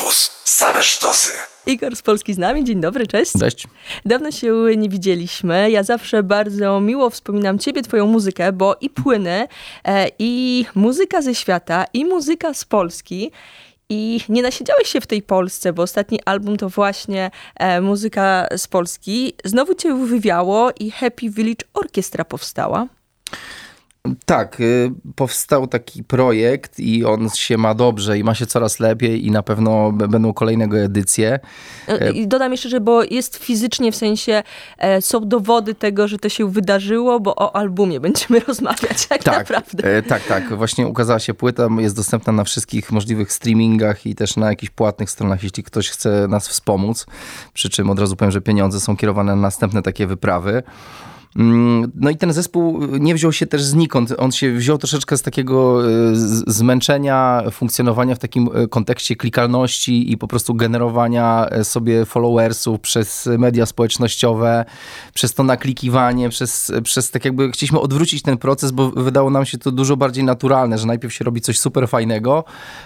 Campus. Same sztosy. Igor z Polski z nami, dzień dobry, cześć. Cześć. Dawno się nie widzieliśmy. Ja zawsze bardzo miło wspominam ciebie, twoją muzykę, bo i płyny, e, i muzyka ze świata, i muzyka z Polski. I nie nasiedziałeś się w tej Polsce, bo ostatni album to właśnie e, muzyka z Polski. Znowu cię wywiało i Happy Village Orkiestra powstała. Tak, y, powstał taki projekt i on się ma dobrze i ma się coraz lepiej i na pewno będą kolejne jego edycje. E, I dodam jeszcze, że bo jest fizycznie, w sensie e, są dowody tego, że to się wydarzyło, bo o albumie będziemy rozmawiać tak, Tak, naprawdę. e, tak, tak. Właśnie ukazała się płyta, jest dostępna na wszystkich możliwych streamingach i też na jakichś płatnych stronach, jeśli ktoś chce nas wspomóc. Przy czym od razu powiem, że pieniądze są kierowane na następne takie wyprawy. Mm, No i ten zespół nie wziął się też znikąd. On się wziął troszeczkę z takiego z- zmęczenia funkcjonowania w takim e, kontekście klikalności i po prostu generowania e, sobie followersów przez media społecznościowe, przez to naklikiwanie, przez, przez tak jakby chcieliśmy odwrócić ten proces, bo wydało nam się to dużo bardziej naturalne, że najpierw się robi coś super fajnego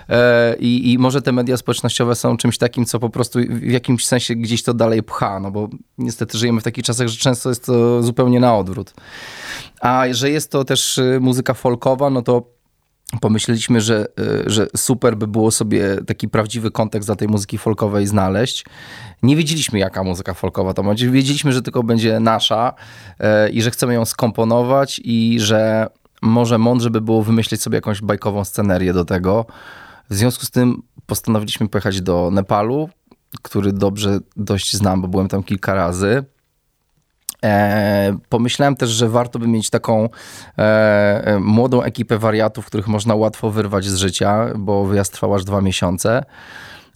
e, i, i może te media społecznościowe są czymś takim, co po prostu w jakimś sensie gdzieś to dalej pcha, no bo niestety żyjemy w takich czasach, że często jest to zupełnie na odwrót. A że jest to też y, muzyka folkowa, no to pomyśleliśmy, że, y, że super by było sobie taki prawdziwy kontekst dla tej muzyki folkowej znaleźć. Nie wiedzieliśmy, jaka muzyka folkowa to będzie. Wiedzieliśmy, że tylko będzie nasza y, i że chcemy ją skomponować i że może mądrze by było wymyślić sobie jakąś bajkową scenerię do tego. W związku z tym postanowiliśmy pojechać do Nepalu, który dobrze dość znam, bo byłem tam kilka razy. E, pomyślałem też, że warto by mieć taką e, e, młodą ekipę wariatów, których można łatwo wyrwać z życia, bo wyjazd trwał aż dwa miesiące.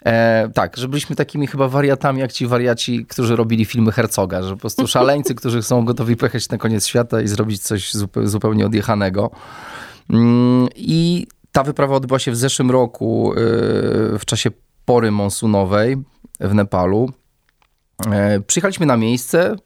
E, tak, że byliśmy takimi chyba wariatami, jak ci wariaci, którzy robili filmy Herzoga, że po prostu szaleńcy, którzy są gotowi pojechać na koniec świata i zrobić coś zupe- zupełnie odjechanego. Mm, I ta wyprawa odbyła się w zeszłym roku, y, w czasie pory monsunowej w Nepalu. E, Przyjechaliśmy na miejsce.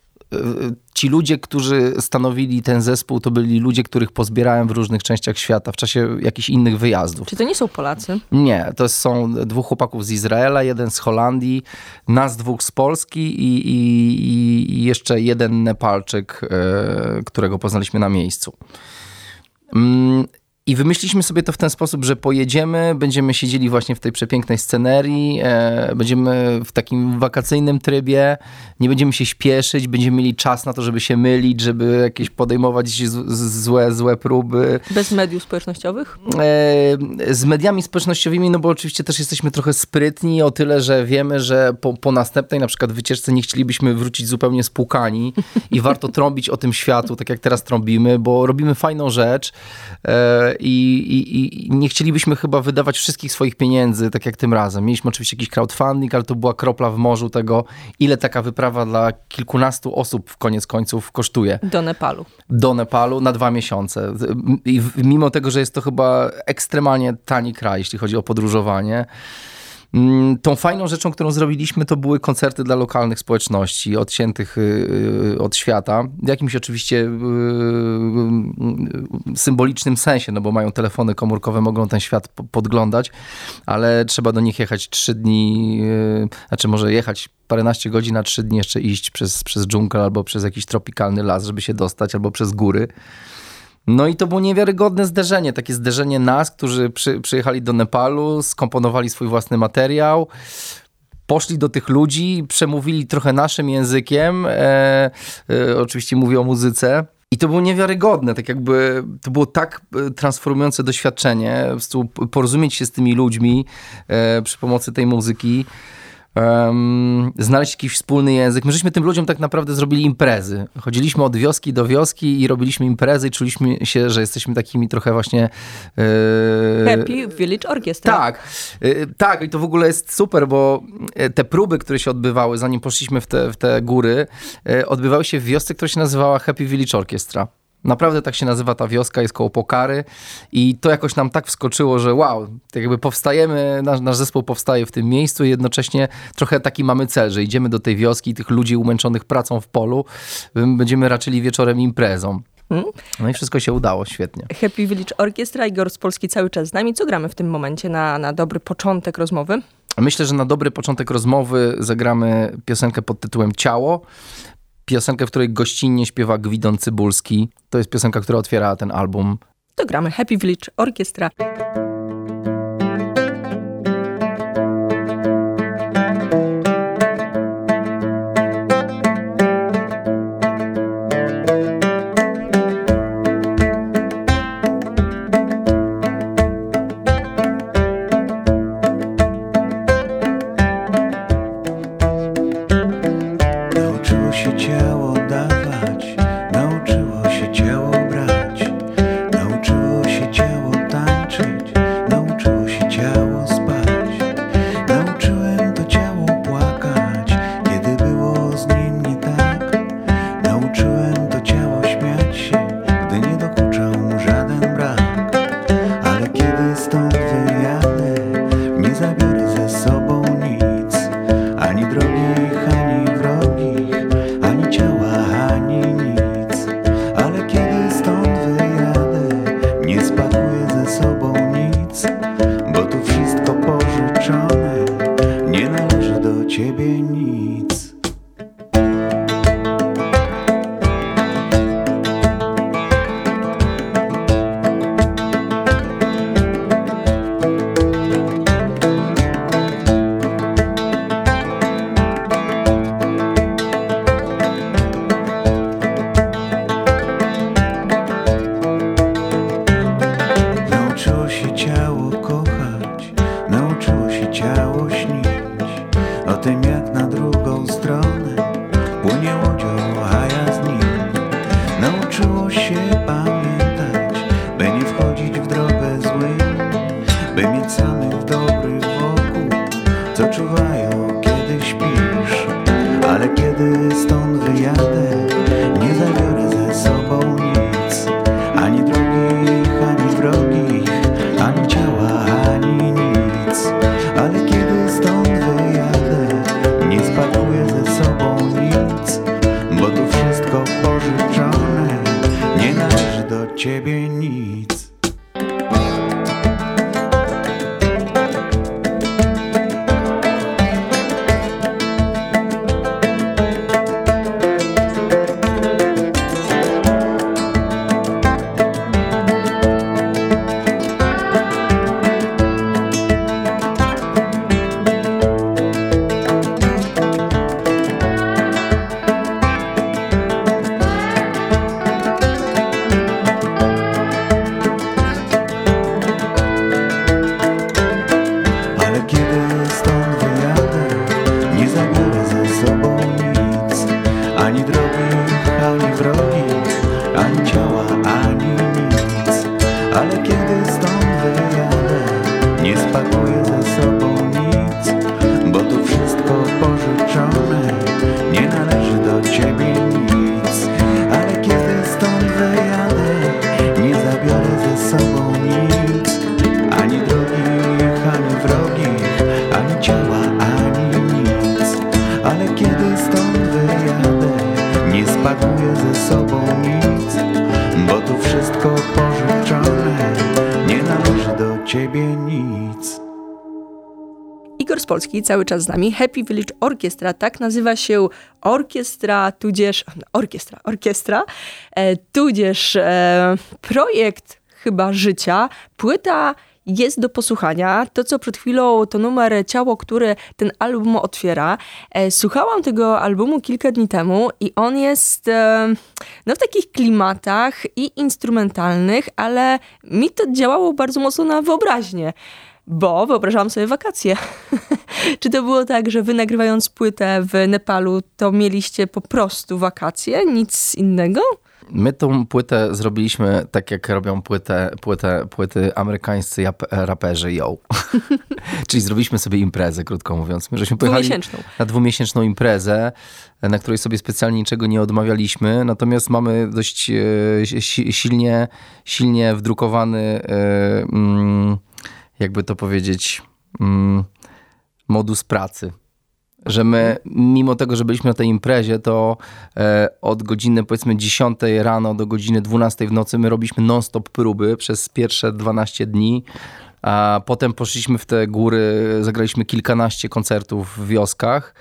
Ci ludzie, którzy stanowili ten zespół, to byli ludzie, których pozbierałem w różnych częściach świata w czasie jakichś innych wyjazdów. Czy to nie są Polacy? Nie, to są dwóch chłopaków z Izraela, jeden z Holandii, nas dwóch z Polski i, i, i- jeszcze jeden Nepalczyk, e, którego poznaliśmy na miejscu. I wymyśliliśmy sobie to w ten sposób, że pojedziemy, będziemy siedzieli właśnie w tej przepięknej scenerii, e, będziemy w takim wakacyjnym trybie, nie będziemy się śpieszyć, będziemy mieli czas na to, żeby się mylić, żeby jakieś podejmować z, z, złe, złe próby. Bez mediów społecznościowych? E, z mediami społecznościowymi, no bo oczywiście też jesteśmy trochę sprytni o tyle, że wiemy, że po, po następnej na przykład wycieczce nie chcielibyśmy wrócić zupełnie spłukani i warto trąbić o tym światu, tak jak teraz trąbimy, bo robimy fajną rzecz e, i, i, i nie chcielibyśmy chyba wydawać wszystkich swoich pieniędzy, tak jak tym razem. Mieliśmy oczywiście jakiś crowdfunding, ale to była kropla w morzu tego, ile taka wyprawa dla kilkunastu osób w koniec końców kosztuje Do Nepalu. do Nepalu na dwa miesiące. I mimo tego, że jest to chyba ekstremalnie tani kraj, jeśli chodzi o podróżowanie. Mm, Tą fajną rzeczą, którą zrobiliśmy, to były koncerty dla lokalnych społeczności, odciętych y, od świata. W jakimś oczywiście y, y, symbolicznym sensie, no bo mają telefony komórkowe, mogą ten świat po- podglądać, ale trzeba do nich jechać trzy dni, y, znaczy może jechać paręnaście godzin, a trzy dni jeszcze iść przez, przez dżunglę albo przez jakiś tropikalny las, żeby się dostać, albo przez góry. No i to było niewiarygodne zderzenie, takie zderzenie nas, którzy przy, przyjechali do Nepalu, skomponowali swój własny materiał, poszli do tych ludzi, przemówili trochę naszym językiem, e, e, oczywiście mówię o muzyce. I to było niewiarygodne, tak jakby to było tak e, transformujące doświadczenie, porozumieć się z tymi ludźmi e, przy pomocy tej muzyki. Em, znaleźć jakiś wspólny język. My żeśmy tym ludziom tak naprawdę zrobili imprezy. Chodziliśmy od wioski do wioski i robiliśmy imprezy i czuliśmy się, że jesteśmy takimi trochę właśnie... e, Happy Village Orchestra. tak, y, tak i to w ogóle jest super, bo y, te próby, które się odbywały, zanim poszliśmy w te, w te góry, y, odbywały się w wiosce, która się nazywała Happy Village Orchestra. Naprawdę tak się nazywa ta wioska, jest koło Pokary i to jakoś nam tak wskoczyło, że wow, tak jakby powstajemy, nasz, nasz zespół powstaje w tym miejscu i jednocześnie trochę taki mamy cel, że idziemy do tej wioski i tych ludzi umęczonych pracą w polu, będziemy raczyli wieczorem imprezą. No i wszystko się udało, świetnie. Happy Village Orchestra, Igor z Polski cały czas z nami. Co gramy w tym momencie na, na dobry początek rozmowy? myślę, że na dobry początek rozmowy zagramy piosenkę pod tytułem Ciało. Piosenkę, w której gościnnie śpiewa Gwidon Cybulski. To jest piosenka, która otwiera ten album. To gramy Happy Village Orkiestra. aż do ciebie nic. Polski, cały czas z nami. Happy Village Orchestra, tak nazywa się orkiestra, tudzież, orkiestra, orkiestra, e, tudzież e, projekt chyba życia, płyta jest do posłuchania. To, co przed chwilą, to numer Ciało, który ten album otwiera. E, słuchałam tego albumu kilka dni temu i on jest e, no, w takich klimatach i instrumentalnych, ale mi to działało bardzo mocno na wyobraźnię bo wyobrażałam sobie wakacje. Czy to było tak, że wy nagrywając płytę w Nepalu, to mieliście po prostu wakacje, nic innego? My tą płytę zrobiliśmy tak, jak robią płytę, płytę, płyty amerykańscy raperzy, yo. Czyli zrobiliśmy sobie imprezę, krótko mówiąc. My żeśmy pojechali dwumiesięczną. na dwumiesięczną imprezę, na której sobie specjalnie niczego nie odmawialiśmy, natomiast mamy dość e, silnie, silnie wdrukowany e, mm, jakby to powiedzieć, mm, modus pracy. Że my, mimo tego, że byliśmy na tej imprezie, to e, od godziny powiedzmy 10 rano do godziny 12 w nocy my robiliśmy non-stop próby przez pierwsze 12 dni A potem poszliśmy w te góry, zagraliśmy kilkanaście koncertów w wioskach.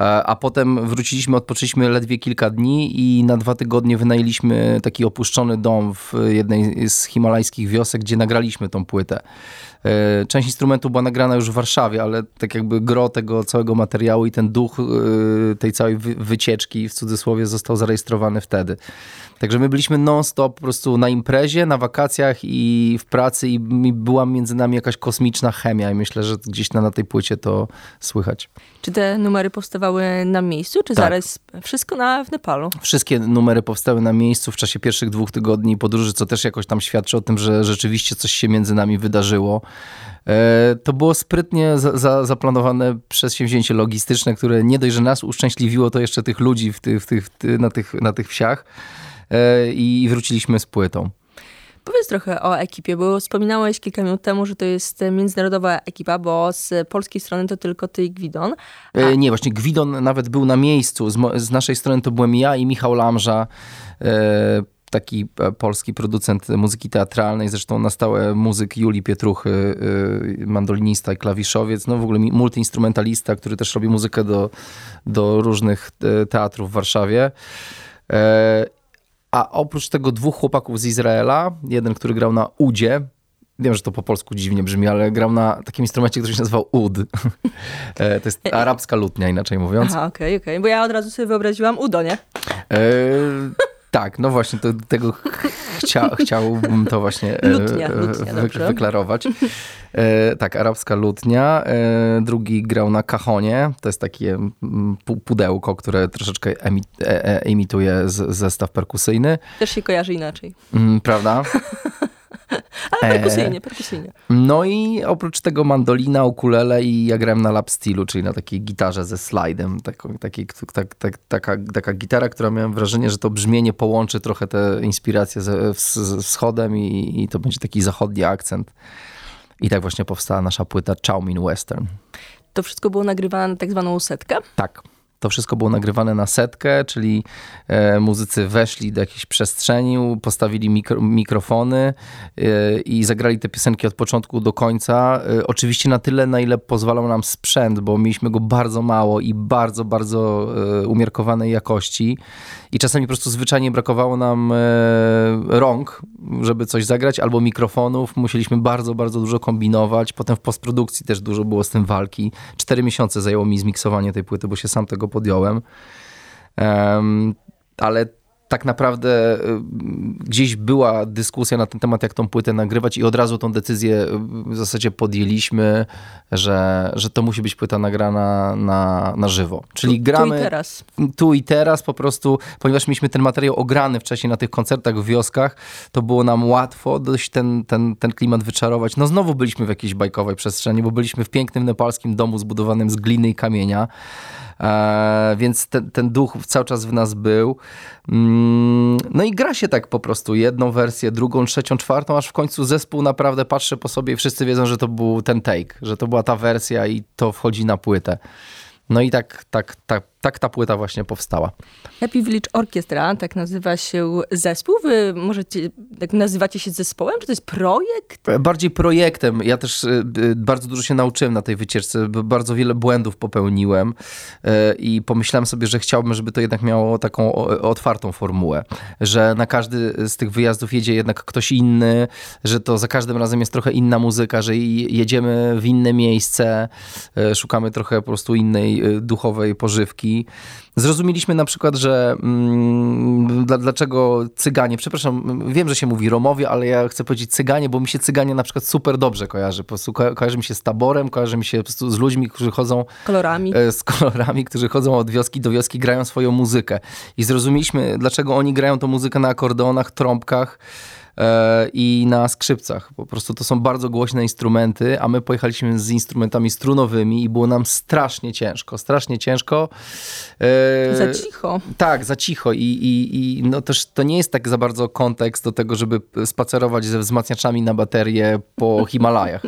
A potem wróciliśmy, odpoczęliśmy ledwie kilka dni i na dwa tygodnie wynajęliśmy taki opuszczony dom w jednej z himalajskich wiosek, gdzie nagraliśmy tą płytę. E, część instrumentu była nagrana już w Warszawie, ale tak jakby gro tego całego materiału i ten duch e, tej całej wycieczki w cudzysłowie został zarejestrowany wtedy. Także my byliśmy non-stop po prostu na imprezie, na wakacjach i w pracy i była między nami jakaś kosmiczna chemia i myślę, że gdzieś na, na tej płycie to słychać. Czy te numery powstawały na miejscu, czy tak. zaraz wszystko na, w Nepalu? Wszystkie numery powstały na miejscu w czasie pierwszych dwóch tygodni podróży, co też jakoś tam świadczy o tym, że rzeczywiście coś się między nami wydarzyło. E, to było sprytnie za, za, zaplanowane przedsięwzięcie logistyczne, które nie dość, że nas uszczęśliwiło, to jeszcze tych ludzi w tych, w tych, na, tych, na tych wsiach i wróciliśmy z płytą. Powiedz trochę o ekipie, bo wspominałeś kilka minut temu, że to jest międzynarodowa ekipa, bo z polskiej strony to tylko ty i Gwidon. A... E, nie, właśnie Gwidon nawet był na miejscu. Z, z, naszej strony to byłem ja i Michał Lamża. E, taki e, polski producent muzyki teatralnej, zresztą na stałe muzyk Julii Pietruchy, e, mandolinista i klawiszowiec, no w ogóle multiinstrumentalista, który też robi muzykę do, do różnych e, teatrów w Warszawie. A oprócz tego dwóch chłopaków z Izraela, jeden, który grał na udzie, wiem, że to po polsku dziwnie brzmi, ale grał na takim instrumencie, który się nazywał ud. to jest arabska lutnia, inaczej mówiąc. Aha, okej, okay, okej, okay. bo ja od razu sobie wyobraziłam udo, nie? Tak, no właśnie, to, tego chcia, chciałbym to właśnie e, lutnia, lutnia, wy, wyklarować. E, tak, arabska lutnia. E, drugi grał na kahonie. To jest takie pudełko, które troszeczkę emi, e, e, imituje z, zestaw perkusyjny. Też się kojarzy inaczej. Mm, prawda? Ale perkusyjnie, e, perkusyjnie. No i oprócz tego mandolina, ukulele i ja grałem na lap stylu, czyli na takiej gitarze ze slajdem. Taką, taki, tak, tak, taka, taka gitara, która miałem wrażenie, że to brzmienie połączy trochę te inspiracje ze, wschodem i, i to będzie taki zachodni akcent. I tak właśnie powstała nasza płyta Chow Mein Western. To wszystko było nagrywane na tak zwaną setkę? Tak. To wszystko było nagrywane na setkę, czyli e, muzycy weszli do jakiejś przestrzeni, postawili mikro, mikrofony e, i zagrali te piosenki od początku do końca. E, oczywiście na tyle, na ile pozwalał nam sprzęt, bo mieliśmy go bardzo mało i bardzo, bardzo umiarkowanej jakości. I czasami po prostu zwyczajnie brakowało nam rąk, żeby coś zagrać, albo mikrofonów. Musieliśmy bardzo, bardzo dużo kombinować. Potem w postprodukcji też dużo było z tym walki. Cztery miesiące zajęło mi zmiksowanie tej płyty, bo się sam tego podjąłem. Ale tak naprawdę y, gdzieś była dyskusja na ten temat, jak tą płytę nagrywać i od razu tą decyzję y, w zasadzie podjęliśmy, że, że to musi być płyta nagrana na, na żywo. Czyli tu, gramy... Tu i teraz. Tu i teraz po prostu, ponieważ mieliśmy ten materiał ograny wcześniej na tych koncertach w wioskach, to było nam łatwo dość ten, ten, ten klimat wyczarować. No znowu byliśmy w jakiejś bajkowej przestrzeni, bo byliśmy w pięknym nepalskim domu zbudowanym z gliny i kamienia. E, więc ten, ten duch cały czas w nas był. Mm, no i gra się tak po prostu jedną wersję, drugą, trzecią, czwartą, aż w końcu zespół naprawdę patrzy po sobie i wszyscy wiedzą, że to był ten take, że to była ta wersja i to wchodzi na płytę. No i tak, tak, tak, tak ta płyta właśnie powstała. Happy Village Orchestra, tak nazywa się zespół. Wy możecie, tak nazywacie się zespołem? Czy to jest projekt? Bardziej projektem. Ja też y, bardzo dużo się nauczyłem na tej wycieczce. Bardzo wiele błędów popełniłem y, i pomyślałem sobie, że chciałbym, żeby to jednak miało taką otwartą formułę. Że na każdy z tych wyjazdów jedzie jednak ktoś inny, że to za każdym razem jest trochę inna muzyka, że jedziemy w inne miejsce, szukamy trochę po prostu innej duchowej pożywki Zrozumieliśmy na przykład, że mm, dlaczego cyganie, przepraszam, wiem, że się mówi Romowie, ale ja chcę powiedzieć cyganie, bo mi się cyganie na przykład super dobrze kojarzy. Po prostu ko kojarzy mi się z taborem, kojarzy mi się po prostu z ludźmi, którzy chodzą... Kolorami. E, z kolorami, którzy chodzą od wioski do wioski, grają swoją muzykę. I zrozumieliśmy, dlaczego oni grają tą muzykę na akordeonach, trąbkach, i na skrzypcach. Po prostu to są bardzo głośne instrumenty, a my pojechaliśmy z instrumentami strunowymi i było nam strasznie ciężko, strasznie ciężko. E, za cicho. Tak, za cicho i, i, i no też to nie jest tak za bardzo kontekst do tego, żeby spacerować ze wzmacniaczami na baterię po Himalajach.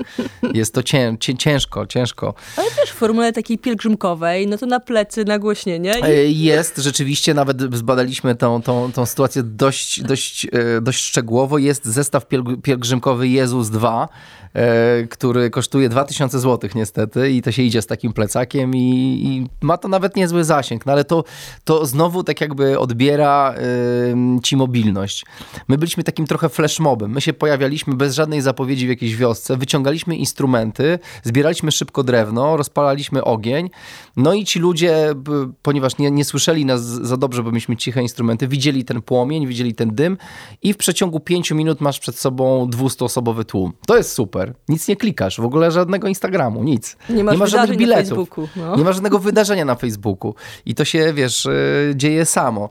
Jest to cię, cię, ciężko, ciężko. Ale też w formule takiej pielgrzymkowej, no to na plecy nagłośnienie. I... E, jest, rzeczywiście, nawet zbadaliśmy tą, tą, tą sytuację dość, dość, dość szczegółowo jest zestaw pielgrzymkowy Jezus 2, e, który kosztuje 2000 zł niestety i to się idzie z takim plecakiem i, i ma to nawet niezły zasięg, no ale to, to znowu tak jakby odbiera ci mobilność. My byliśmy takim trochę flashmobem. My się pojawialiśmy bez żadnej zapowiedzi w jakiejś wiosce, wyciągaliśmy instrumenty, zbieraliśmy szybko drewno, rozpalaliśmy ogień, no i ci ludzie, ponieważ nie, nie słyszeli nas za dobrze, bo mieliśmy ciche instrumenty, widzieli ten płomień, widzieli ten dym i w przeciągu pięciu minut masz przed sobą 200-osobowy tłum. To jest super. Nic nie klikasz, w ogóle żadnego Instagramu, nic. Nie, masz nie ma żadnych biletów. No. Nie ma żadnego wydarzenia na Facebooku. I to się, wiesz, e, dzieje samo.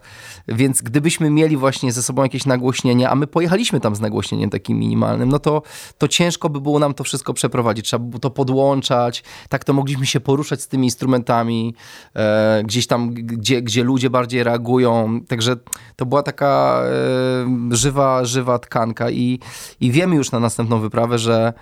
Więc gdybyśmy mieli właśnie ze sobą jakieś nagłośnienie, a my pojechaliśmy tam z nagłośnieniem takim minimalnym, no to, to ciężko by było nam to wszystko przeprowadzić. Trzeba by było to podłączać. Tak to mogliśmy się poruszać z tymi instrumentami, e, gdzieś tam, gdzie, gdzie ludzie bardziej reagują. Także to była taka e, żywa, żywa tkanka i, i wiemy już na następną wyprawę, że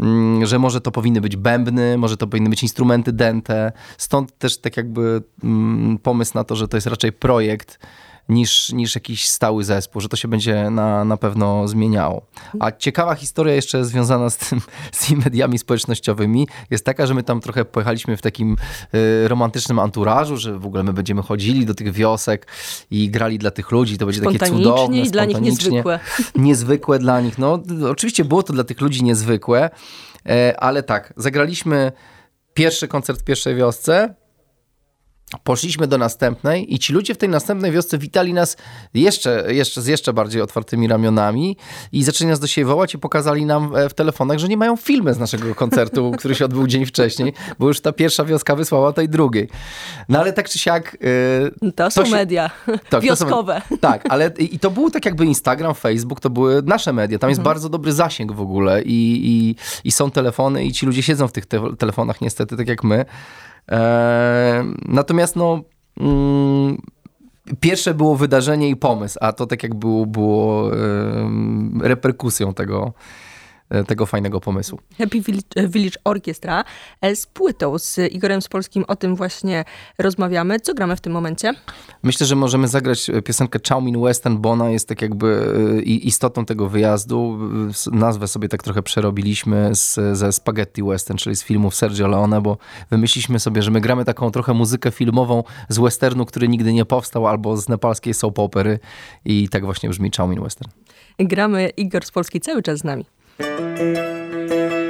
mm, że może to powinny być bębny, może to powinny być instrumenty dente. Stąd też tak jakby mm, pomysł na to, że to jest raczej projekt, niż, niż jakiś stały zespół, że to się będzie na, na pewno zmieniało. A ciekawa historia jeszcze związana z, tym, z tymi mediami społecznościowymi jest taka, że my tam trochę pojechaliśmy w takim y, romantycznym anturażu, że w ogóle my będziemy chodzili do tych wiosek i grali dla tych ludzi, to będzie takie cudowne, i dla nich niezwykłe. Niezwykłe dla nich. No, oczywiście było to dla tych ludzi niezwykłe, e, ale tak, zagraliśmy pierwszy koncert w pierwszej wiosce, Poszliśmy do następnej i ci ludzie w tej następnej wiosce witali nas jeszcze, jeszcze z jeszcze bardziej otwartymi ramionami i zaczęli nas do siebie wołać i pokazali nam e, w telefonach, że nie mają filmy z naszego koncertu, który się odbył dzień wcześniej, bo już ta pierwsza wioska wysłała tej drugiej. No ale tak czy siak... Yy, to są to się, media tak, wioskowe. Są, tak, ale i to było tak jakby Instagram, Facebook, to były nasze media. Tam jest mhm. bardzo dobry zasięg w ogóle i, i, i są telefony i ci ludzie siedzą w tych te telefonach niestety, tak jak my. E, natomiast no... Mm, pierwsze było wydarzenie i pomysł, a to tak jak było, było reperkusją tego, E, tego fajnego pomysłu. Happy Village, Village Orchestra e, z płytą z Igorem Spolskim o tym właśnie rozmawiamy. Co gramy w tym momencie? Myślę, że możemy zagrać piosenkę Chowmin Western, bo ona jest tak jakby e, istotą tego wyjazdu. Nazwę sobie tak trochę przerobiliśmy z, ze Spaghetti Western, czyli z filmów Sergio Leone, bo wymyśliliśmy sobie, że my gramy taką trochę muzykę filmową z westernu, który nigdy nie powstał, albo z nepalskiej soap opery i tak właśnie brzmi Chowmin Western. Gramy Igor Spolski cały czas z nami. Música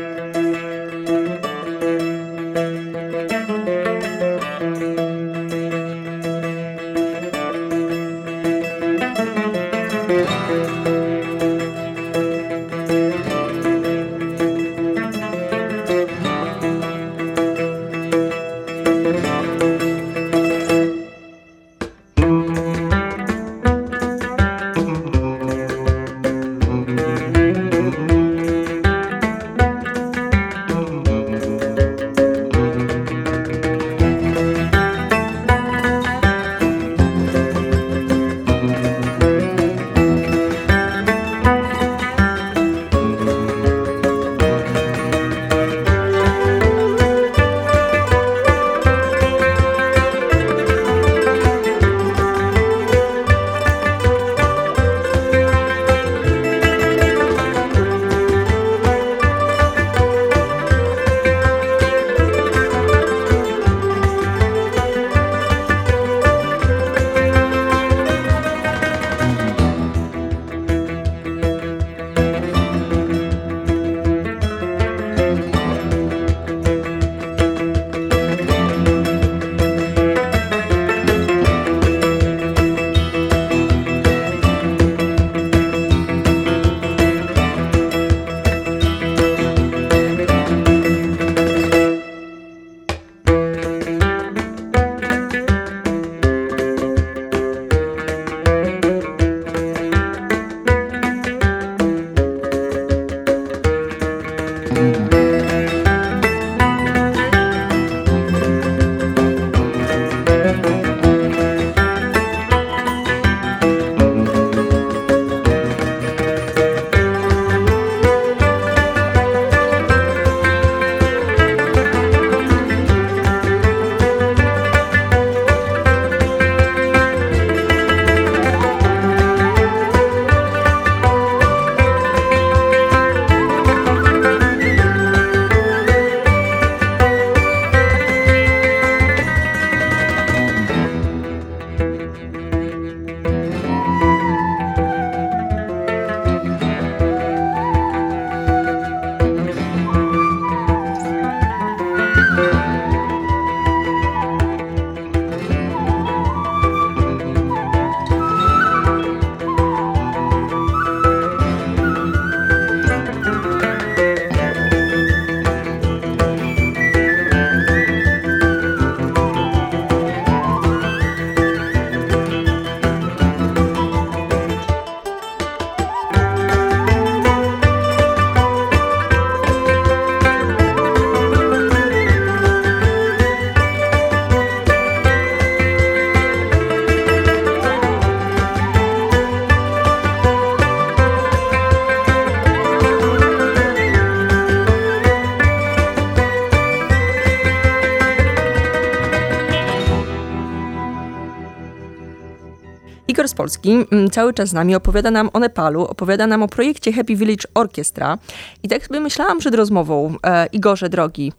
Z Polski mm, cały czas z nami opowiada nam o Nepalu, opowiada nam o projekcie Happy Village Orchestra. I tak sobie myślałam przed rozmową, e, Igorze drogi,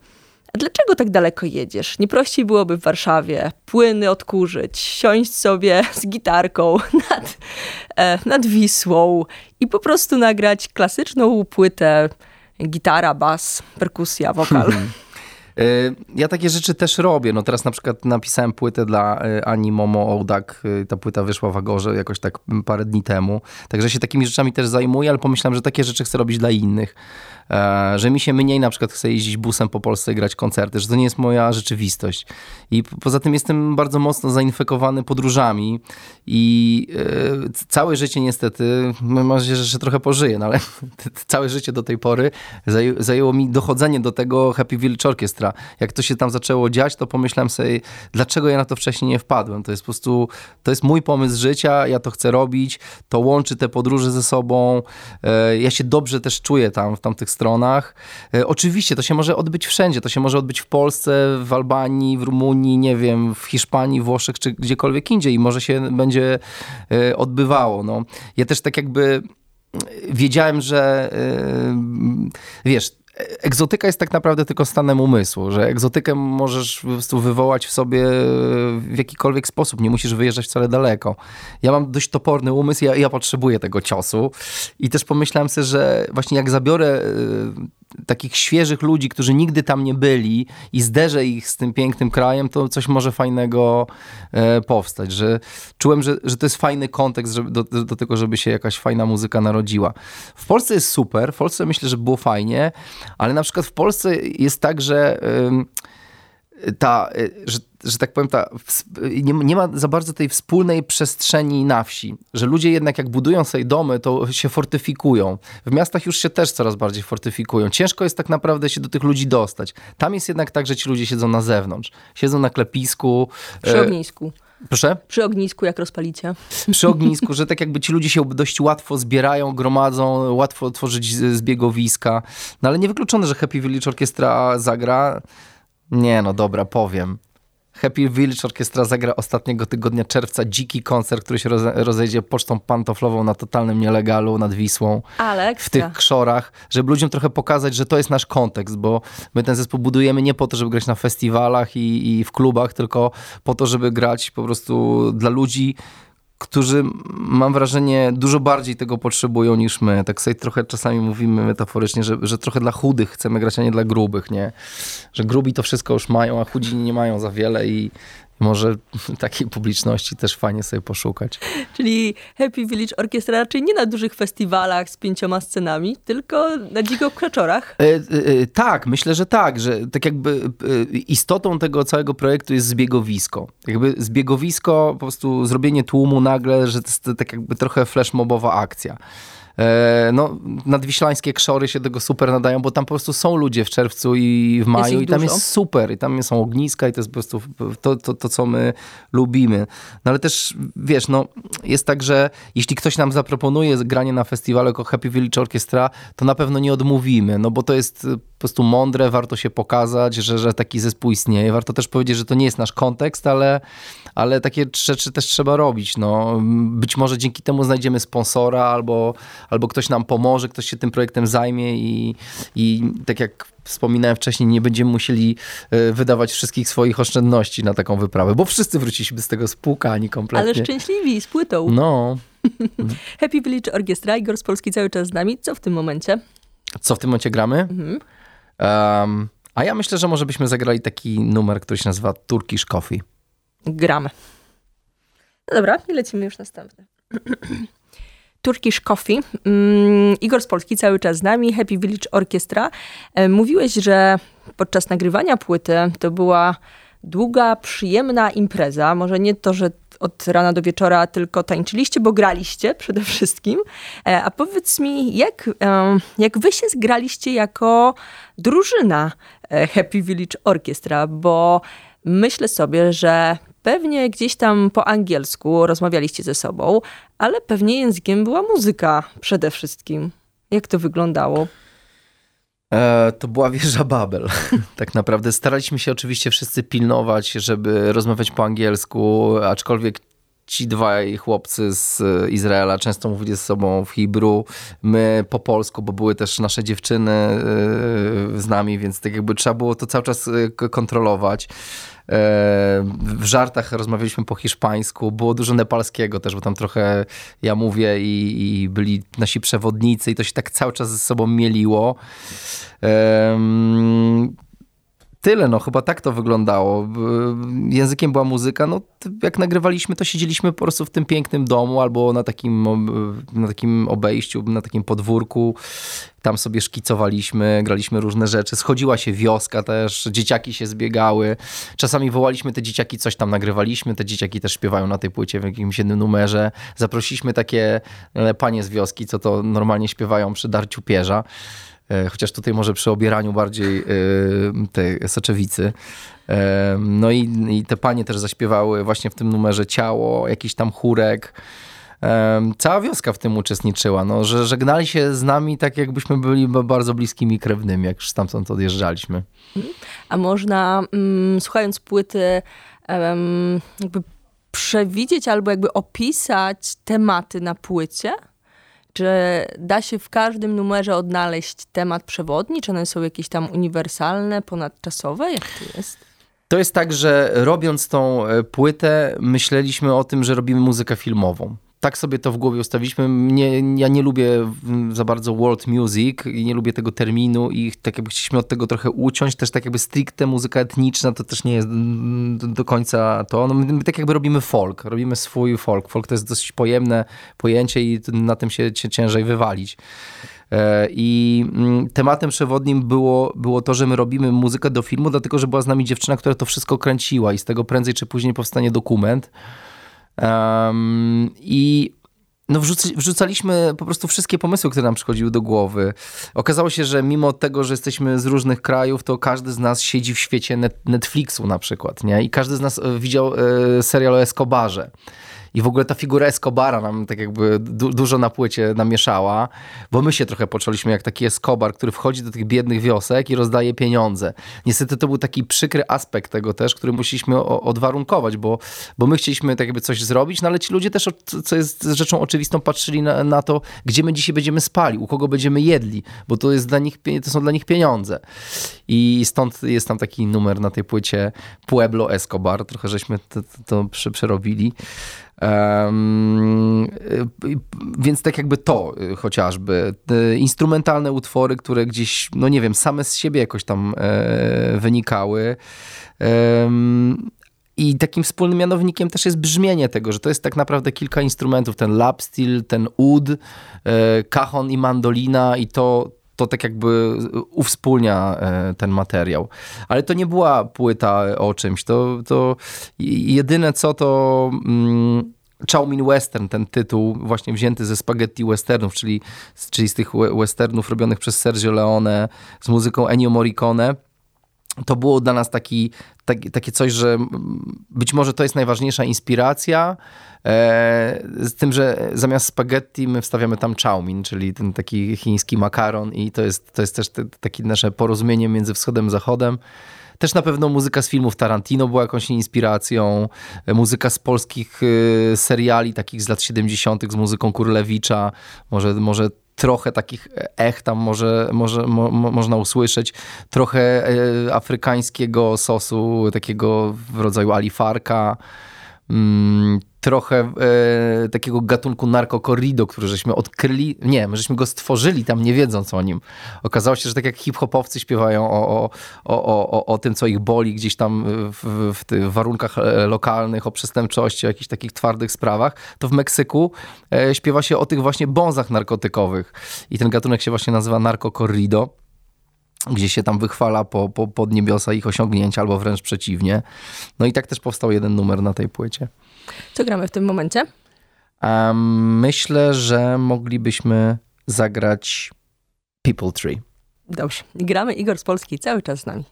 a dlaczego tak daleko jedziesz? Nie prościej byłoby w Warszawie płyny odkurzyć, siąść sobie z gitarką nad, e, nad Wisłą i po prostu nagrać klasyczną płytę gitara, bas, perkusja, wokal. Y, ja takie rzeczy też robię. No teraz na przykład napisałem płytę dla y, Ani Momo Ołdak. Y, ta płyta wyszła w Agorze jakoś tak parę dni temu. Także się takimi rzeczami też zajmuję, ale pomyślałem, że takie rzeczy chcę robić dla innych. E, że mi się mniej na przykład chce jeździć busem po Polsce i grać koncerty, że to nie jest moja rzeczywistość. I poza tym jestem bardzo mocno zainfekowany podróżami i e, całe życie niestety, mam nadzieję, że trochę pożyję, no ale całe życie do tej pory zajęło mi dochodzenie do tego Happy Village Orchestra. Jak to się tam zaczęło dziać, to pomyślałem sobie, dlaczego ja na to wcześniej nie wpadłem. To jest po prostu, to jest mój pomysł życia, ja to chcę robić, to łączy te podróże ze sobą. E, ja się dobrze też czuję tam, w tamtych stronach. E, oczywiście to się może odbyć wszędzie. To się może odbyć w Polsce, w Albanii, w Rumunii, nie wiem, w Hiszpanii, Włoszech czy gdziekolwiek indziej i może się będzie e, odbywało. No. Ja też tak jakby wiedziałem, że e, wiesz, egzotyka jest tak naprawdę tylko stanem umysłu, że egzotykę możesz po prostu wywołać w sobie w jakikolwiek sposób, nie musisz wyjeżdżać wcale daleko. Ja mam dość toporny umysł, ja, ja potrzebuję tego ciosu i też pomyślałem sobie, że właśnie jak zabiorę takich świeżych ludzi, którzy nigdy tam nie byli i zderzę ich z tym pięknym krajem, to coś może fajnego e, powstać, że czułem, że, że to jest fajny kontekst żeby, do, do tego, żeby się jakaś fajna muzyka narodziła. W Polsce jest super, w Polsce myślę, że było fajnie, ale na przykład w Polsce jest tak, że ta, y, że, że tak powiem, ta, nie, nie, ma za bardzo tej wspólnej przestrzeni na wsi, że ludzie jednak jak budują sobie domy, to się fortyfikują. W miastach już się też coraz bardziej fortyfikują. Ciężko jest tak naprawdę się do tych ludzi dostać. Tam jest jednak tak, że ci ludzie siedzą na zewnątrz. Siedzą na klepisku. Przy e, ognisku. Proszę? Przy ognisku, jak rozpalicie. Przy ognisku, że tak jakby ci ludzie się dość łatwo zbierają, gromadzą, łatwo tworzyć zbiegowiska. No ale niewykluczone, że Happy Village Orkiestra zagra. Nie, no dobra, powiem. Happy Village Orkiestra zagra ostatniego tygodnia czerwca dziki koncert, który się rozejdzie pocztą pantoflową na totalnym nielegalu nad Wisłą. Ale w tych krzorach, żeby ludziom trochę pokazać, że to jest nasz kontekst, bo my ten zespół budujemy nie po to, żeby grać na festiwalach i, i w klubach, tylko po to, żeby grać po prostu dla ludzi, którzy mam wrażenie dużo bardziej tego potrzebują niż my. Tak sobie trochę czasami mówimy metaforycznie, że, że trochę dla chudych chcemy grać, a nie dla grubych, nie? Że grubi to wszystko już mają, a chudzi nie mają za wiele i może takiej publiczności też fajnie sobie poszukać. Czyli Happy Village Orkiestra raczej nie na dużych festiwalach z pięcioma scenami, tylko na dziko krzaczorach? E, e, e, tak, myślę, że tak, że tak jakby e, istotą tego całego projektu jest zbiegowisko. Jakby zbiegowisko, po prostu zrobienie tłumu nagle, że to jest tak jakby trochę flashmobowa akcja. E, no, nadwiślańskie krzory się tego super nadają, bo tam po prostu są ludzie w czerwcu i w maju i tam dużo. jest super i tam są ogniska i to jest po prostu to, to, to, co my lubimy. No ale też, wiesz, no jest tak, że jeśli ktoś nam zaproponuje granie na festiwalu jako Happy Village Orchestra, to na pewno nie odmówimy, no bo to jest po prostu mądre, warto się pokazać, że, że taki zespół istnieje. Warto też powiedzieć, że to nie jest nasz kontekst, ale, ale takie rzeczy też trzeba robić. No, być może dzięki temu znajdziemy sponsora albo, albo ktoś nam pomoże, ktoś się tym projektem zajmie i, i tak jak wspominałem wcześniej, nie będziemy musieli e, wydawać wszystkich swoich oszczędności na taką wyprawę, bo wszyscy wróciliśmy z tego spłukani kompletnie. Ale szczęśliwi, z płytą. No. Happy Village Orchestra, Igor z Polski cały czas z nami. Co w tym momencie? Co w tym momencie gramy? Mhm. Um, a ja myślę, że może byśmy zagrali taki numer, który się nazywa Turkish Coffee. Gramy. No dobra, i lecimy już następny. Turkish Coffee. Mm, Igor z Polski cały czas z nami, Happy Village Orchestra. E, mówiłeś, że podczas nagrywania płyty to była długa, przyjemna impreza. Może nie to, że od rana do wieczora tylko tańczyliście, bo graliście przede wszystkim. E, a powiedz mi, jak, jak wy się zgraliście jako drużyna e, Happy Village Orchestra? Bo myślę sobie, że pewnie gdzieś tam po angielsku rozmawialiście ze sobą, ale pewnie językiem była muzyka przede wszystkim. Jak to wyglądało? E, to była wieża Babel. tak naprawdę staraliśmy się oczywiście wszyscy pilnować, żeby rozmawiać po angielsku, aczkolwiek ci dwaj chłopcy z Izraela często mówili ze sobą w Hebrew, my po polsku, bo były też nasze dziewczyny z nami, więc tak jakby trzeba było to cały czas kontrolować. W żartach rozmawialiśmy po hiszpańsku, było dużo nepalskiego też, bo tam trochę ja mówię i, i byli nasi przewodnicy i to się tak cały czas ze sobą mieliło tyle, no chyba tak to wyglądało. Językiem była muzyka, no jak nagrywaliśmy, to siedzieliśmy po prostu w tym pięknym domu albo na takim, na takim obejściu, na takim podwórku. Tam sobie szkicowaliśmy, graliśmy różne rzeczy. Schodziła się wioska też, dzieciaki się zbiegały. Czasami wołaliśmy te dzieciaki, coś tam nagrywaliśmy. Te dzieciaki też śpiewają na tej płycie w jakimś jednym numerze. Zaprosiliśmy takie e, panie z wioski, co to normalnie śpiewają przy darciu pierza. E, chociaż tutaj może przy obieraniu bardziej e, tej soczewicy. E, no i, i te panie też zaśpiewały właśnie w tym numerze Ciało, jakiś tam chórek. Cała wioska w tym uczestniczyła, no, że żegnali się z nami tak, jakbyśmy byli bardzo bliskimi krewnymi, jak już stamtąd odjeżdżaliśmy. A można, mm, słuchając płyty, jakby przewidzieć albo jakby opisać tematy na płycie? Czy da się w każdym numerze odnaleźć temat przewodni? Czy one są jakieś tam uniwersalne, ponadczasowe? Jak to jest? To jest tak, że robiąc tą e, płytę, myśleliśmy o tym, że robimy muzykę filmową tak sobie to w głowie ustawiliśmy. Nie, ja nie lubię za bardzo world music i nie lubię tego terminu i tak jakby chcieliśmy od tego trochę uciąć. Też tak jakby stricte muzyka etniczna to też nie jest do, do końca to. No my tak jakby robimy folk, robimy swój folk. Folk to jest dosyć pojemne pojęcie i na tym się ciężej wywalić. E, I mm, tematem przewodnim było, było to, że my robimy muzykę do filmu, dlatego że była z nami dziewczyna, która to wszystko kręciła i z tego prędzej czy później powstanie dokument. Um, I no wrzucaliśmy po prostu wszystkie pomysły, które nam przychodziły do głowy. Okazało się, że mimo tego, że jesteśmy z różnych krajów, to każdy z nas siedzi w świecie Netflixu na przykład, nie? I każdy z nas e, widział e, serial o Escobarze. I w ogóle ta figura Escobara nam tak jakby du dużo na płycie namieszała, bo my się trochę poczuliśmy jak taki Escobar, który wchodzi do tych biednych wiosek i rozdaje pieniądze. Niestety to był taki przykry aspekt tego też, który musieliśmy odwarunkować, bo, bo my chcieliśmy tak jakby coś zrobić, no ale ci ludzie też, co jest rzeczą oczywistą, patrzyli na, na to, gdzie my dzisiaj będziemy spali, u kogo będziemy jedli, bo to, jest dla nich, to są dla nich pieniądze. I stąd jest tam taki numer na tej płycie Pueblo Escobar, trochę żeśmy to, to przerobili. Um, więc tak jakby to y, chociażby. Instrumentalne utwory, które gdzieś, no nie wiem, same z siebie jakoś tam e, wynikały. I takim wspólnym mianownikiem też jest brzmienie tego, że to jest tak naprawdę kilka instrumentów. Ten lap steel, ten ud, e, cajon i mandolina i to, to tak jakby uwspólnia e, ten materiał. Ale to nie była płyta o czymś. To, to jedyne co to mm, Chow Mein Western, ten tytuł właśnie wzięty ze spaghetti westernów, czyli, czyli z tych westernów robionych przez Sergio Leone z muzyką Ennio Morricone to było dla nas taki, taki, takie coś, że być może to jest najważniejsza inspiracja, z tym, że zamiast spaghetti my wstawiamy tam chowmin, czyli ten taki chiński makaron i to jest, to jest też te, takie nasze porozumienie między wschodem a zachodem. Też na pewno muzyka z filmów Tarantino była jakąś inspiracją, muzyka z polskich e, seriali takich z lat 70. z muzyką Kurlewicza, może, może trochę takich ech tam może, może mo, można usłyszeć, trochę e, afrykańskiego sosu, takiego w rodzaju alifarka, mm, trochę e, takiego gatunku narkokorrido, który żeśmy odkryli, nie, my żeśmy go stworzyli tam nie wiedząc o nim. Okazało się, że tak jak hip-hopowcy śpiewają o, o, o, o, o tym, co ich boli gdzieś tam w, w tych warunkach e, lokalnych, o przestępczości, o jakichś takich twardych sprawach, to w Meksyku e, śpiewa się o tych właśnie bązach narkotykowych. I ten gatunek się właśnie nazywa narkokorrido gdzie się tam wychwala po, po, pod niebiosa ich osiągnięcia, albo wręcz przeciwnie. No i tak też powstał jeden numer na tej płycie. Co gramy w tym momencie? Um, myślę, że moglibyśmy zagrać People Tree. Dobrze. Gramy Igor z Polski cały czas z nami.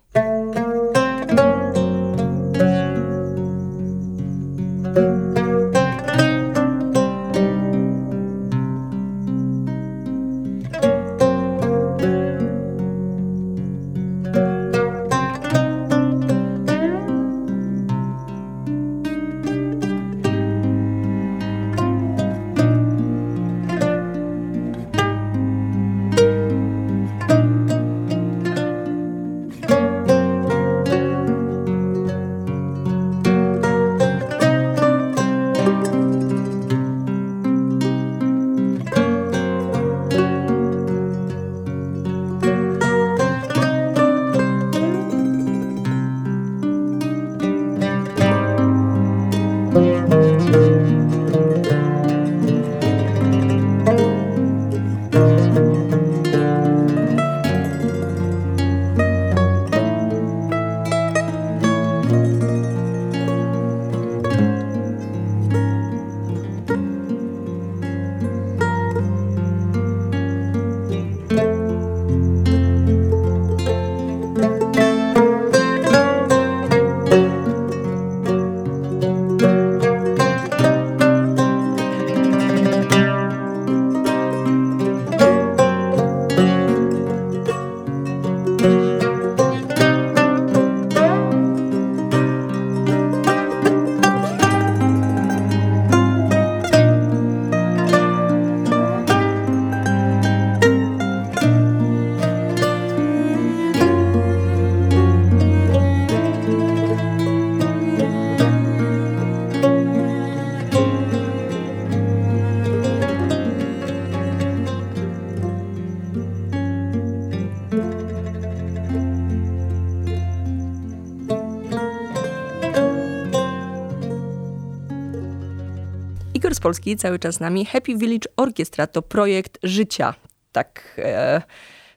Polski cały czas z nami. Happy Village Orchestra to projekt życia. Tak... E,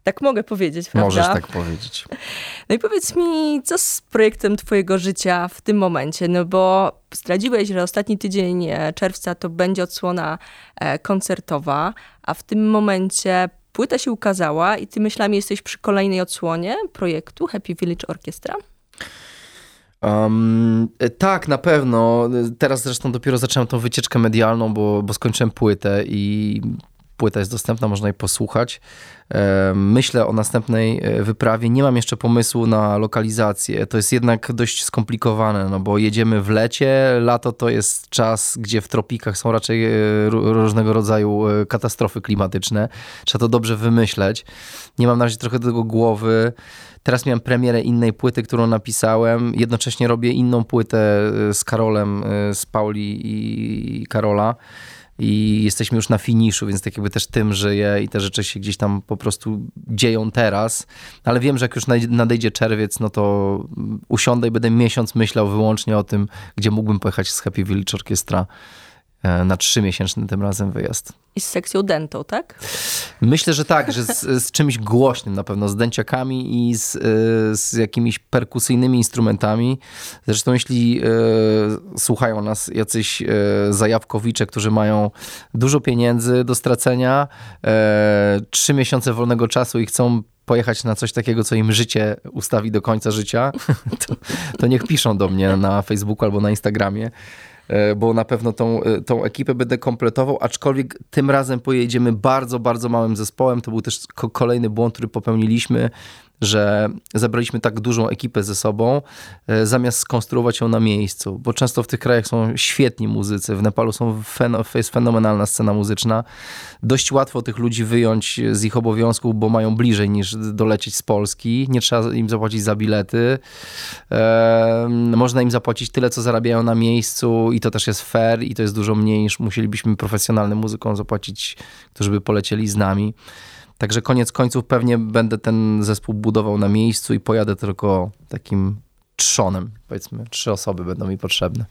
tak mogę powiedzieć, prawda? Możesz tak powiedzieć. No i powiedz mi, co z projektem twojego życia w tym momencie? No bo zdradziłeś, że ostatni tydzień e, czerwca to będzie odsłona e, koncertowa, a w tym momencie płyta się ukazała i ty myślami jesteś przy kolejnej odsłonie projektu Happy Village Orchestra? Um, tak, na pewno. Teraz zresztą dopiero zacząłem tą wycieczkę medialną, bo, bo skończyłem płytę i płyta jest dostępna, można jej posłuchać. Myślę o następnej e, wyprawie. Nie mam jeszcze pomysłu na lokalizację. To jest jednak dość skomplikowane, no bo jedziemy w lecie. Lato to jest czas, gdzie w tropikach są raczej e, różnego rodzaju e, katastrofy klimatyczne. Trzeba to dobrze wymyśleć. Nie mam na razie trochę do tego głowy. Teraz miałem premierę innej płyty, którą napisałem. Jednocześnie robię inną płytę z Karolem, z Pauli i Karola i jesteśmy już na finiszu, więc tak jakby też tym żyję i te rzeczy się gdzieś tam po prostu dzieją teraz, ale wiem, że jak już nadejdzie czerwiec, no to usiądę i będę miesiąc myślał wyłącznie o tym, gdzie mógłbym pojechać z Happy Village Orchestra E, na trzymiesięczny tym razem wyjazd. I z sekcją dentą, tak? Myślę, że tak, że z, z czymś głośnym na pewno, z dęciakami i z, e, z jakimiś perkusyjnymi instrumentami. Zresztą jeśli e, słuchają nas jacyś e, zajawkowicze, którzy mają dużo pieniędzy do stracenia, e, trzy miesiące wolnego czasu i chcą pojechać na coś takiego, co im życie ustawi do końca życia, to, to niech piszą do mnie na Facebooku albo na Instagramie. E, bo na pewno tą, e, tą ekipę będę kompletował, aczkolwiek tym razem pojedziemy bardzo, bardzo małym zespołem. To był też kolejny błąd, który popełniliśmy że zebraliśmy tak dużą ekipę ze sobą, e, zamiast skonstruować ją na miejscu, bo często w tych krajach są świetni muzycy. W Nepalu są jest fenomenalna scena muzyczna. Dość łatwo tych ludzi wyjąć z ich obowiązków, bo mają bliżej niż dolecieć z Polski. Nie trzeba im zapłacić za bilety. można im zapłacić tyle, co zarabiają na miejscu i to też jest fair i to jest dużo mniej niż musielibyśmy profesjonalnym muzykom zapłacić, którzy by polecieli z nami. Także koniec końców pewnie będę ten zespół budował na miejscu i pojadę tylko takim trzonem. Powiedzmy, trzy osoby będą mi potrzebne.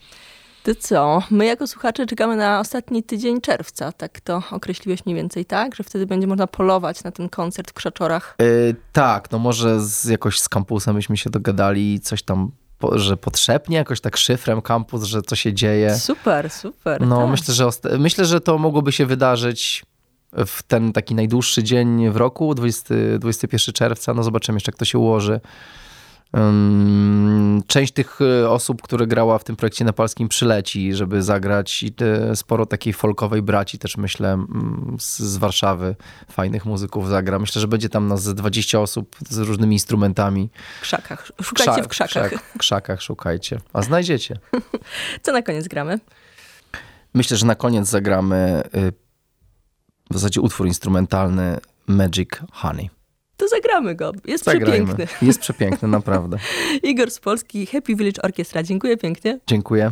To co? My jako słuchacze czekamy na ostatni tydzień czerwca. Tak to określiłeś mniej więcej tak? Że wtedy będzie można polować na ten koncert w Krzaczorach? Yy, tak, no może z, jakoś z kampusem byśmy się dogadali coś tam że potrzebnie jakoś tak szyfrem kampus, że co się dzieje. Super, super. No tak. myślę, że myślę, że to mogłoby się wydarzyć w ten taki najdłuższy dzień w roku, 20, 21 czerwca. No zobaczymy jeszcze, jak to się ułoży. Część tych e, osób, które grała w tym projekcie nepalskim przyleci, żeby zagrać i sporo takiej folkowej braci też myślę z, Warszawy, fajnych muzyków zagra. Myślę, że będzie tam nas ze 20 osób z różnymi instrumentami. W krzakach. Szukajcie w krzakach. W krzakach szukajcie, a znajdziecie. Co na koniec gramy? Myślę, że na koniec zagramy y, w zasadzie utwór instrumentalny Magic Honey. To zagramy go. Jest Zagrajmy. przepiękny. Jest przepiękny, naprawdę. Igor z Polski, Happy Village Orchestra. Dziękuję pięknie. Dziękuję.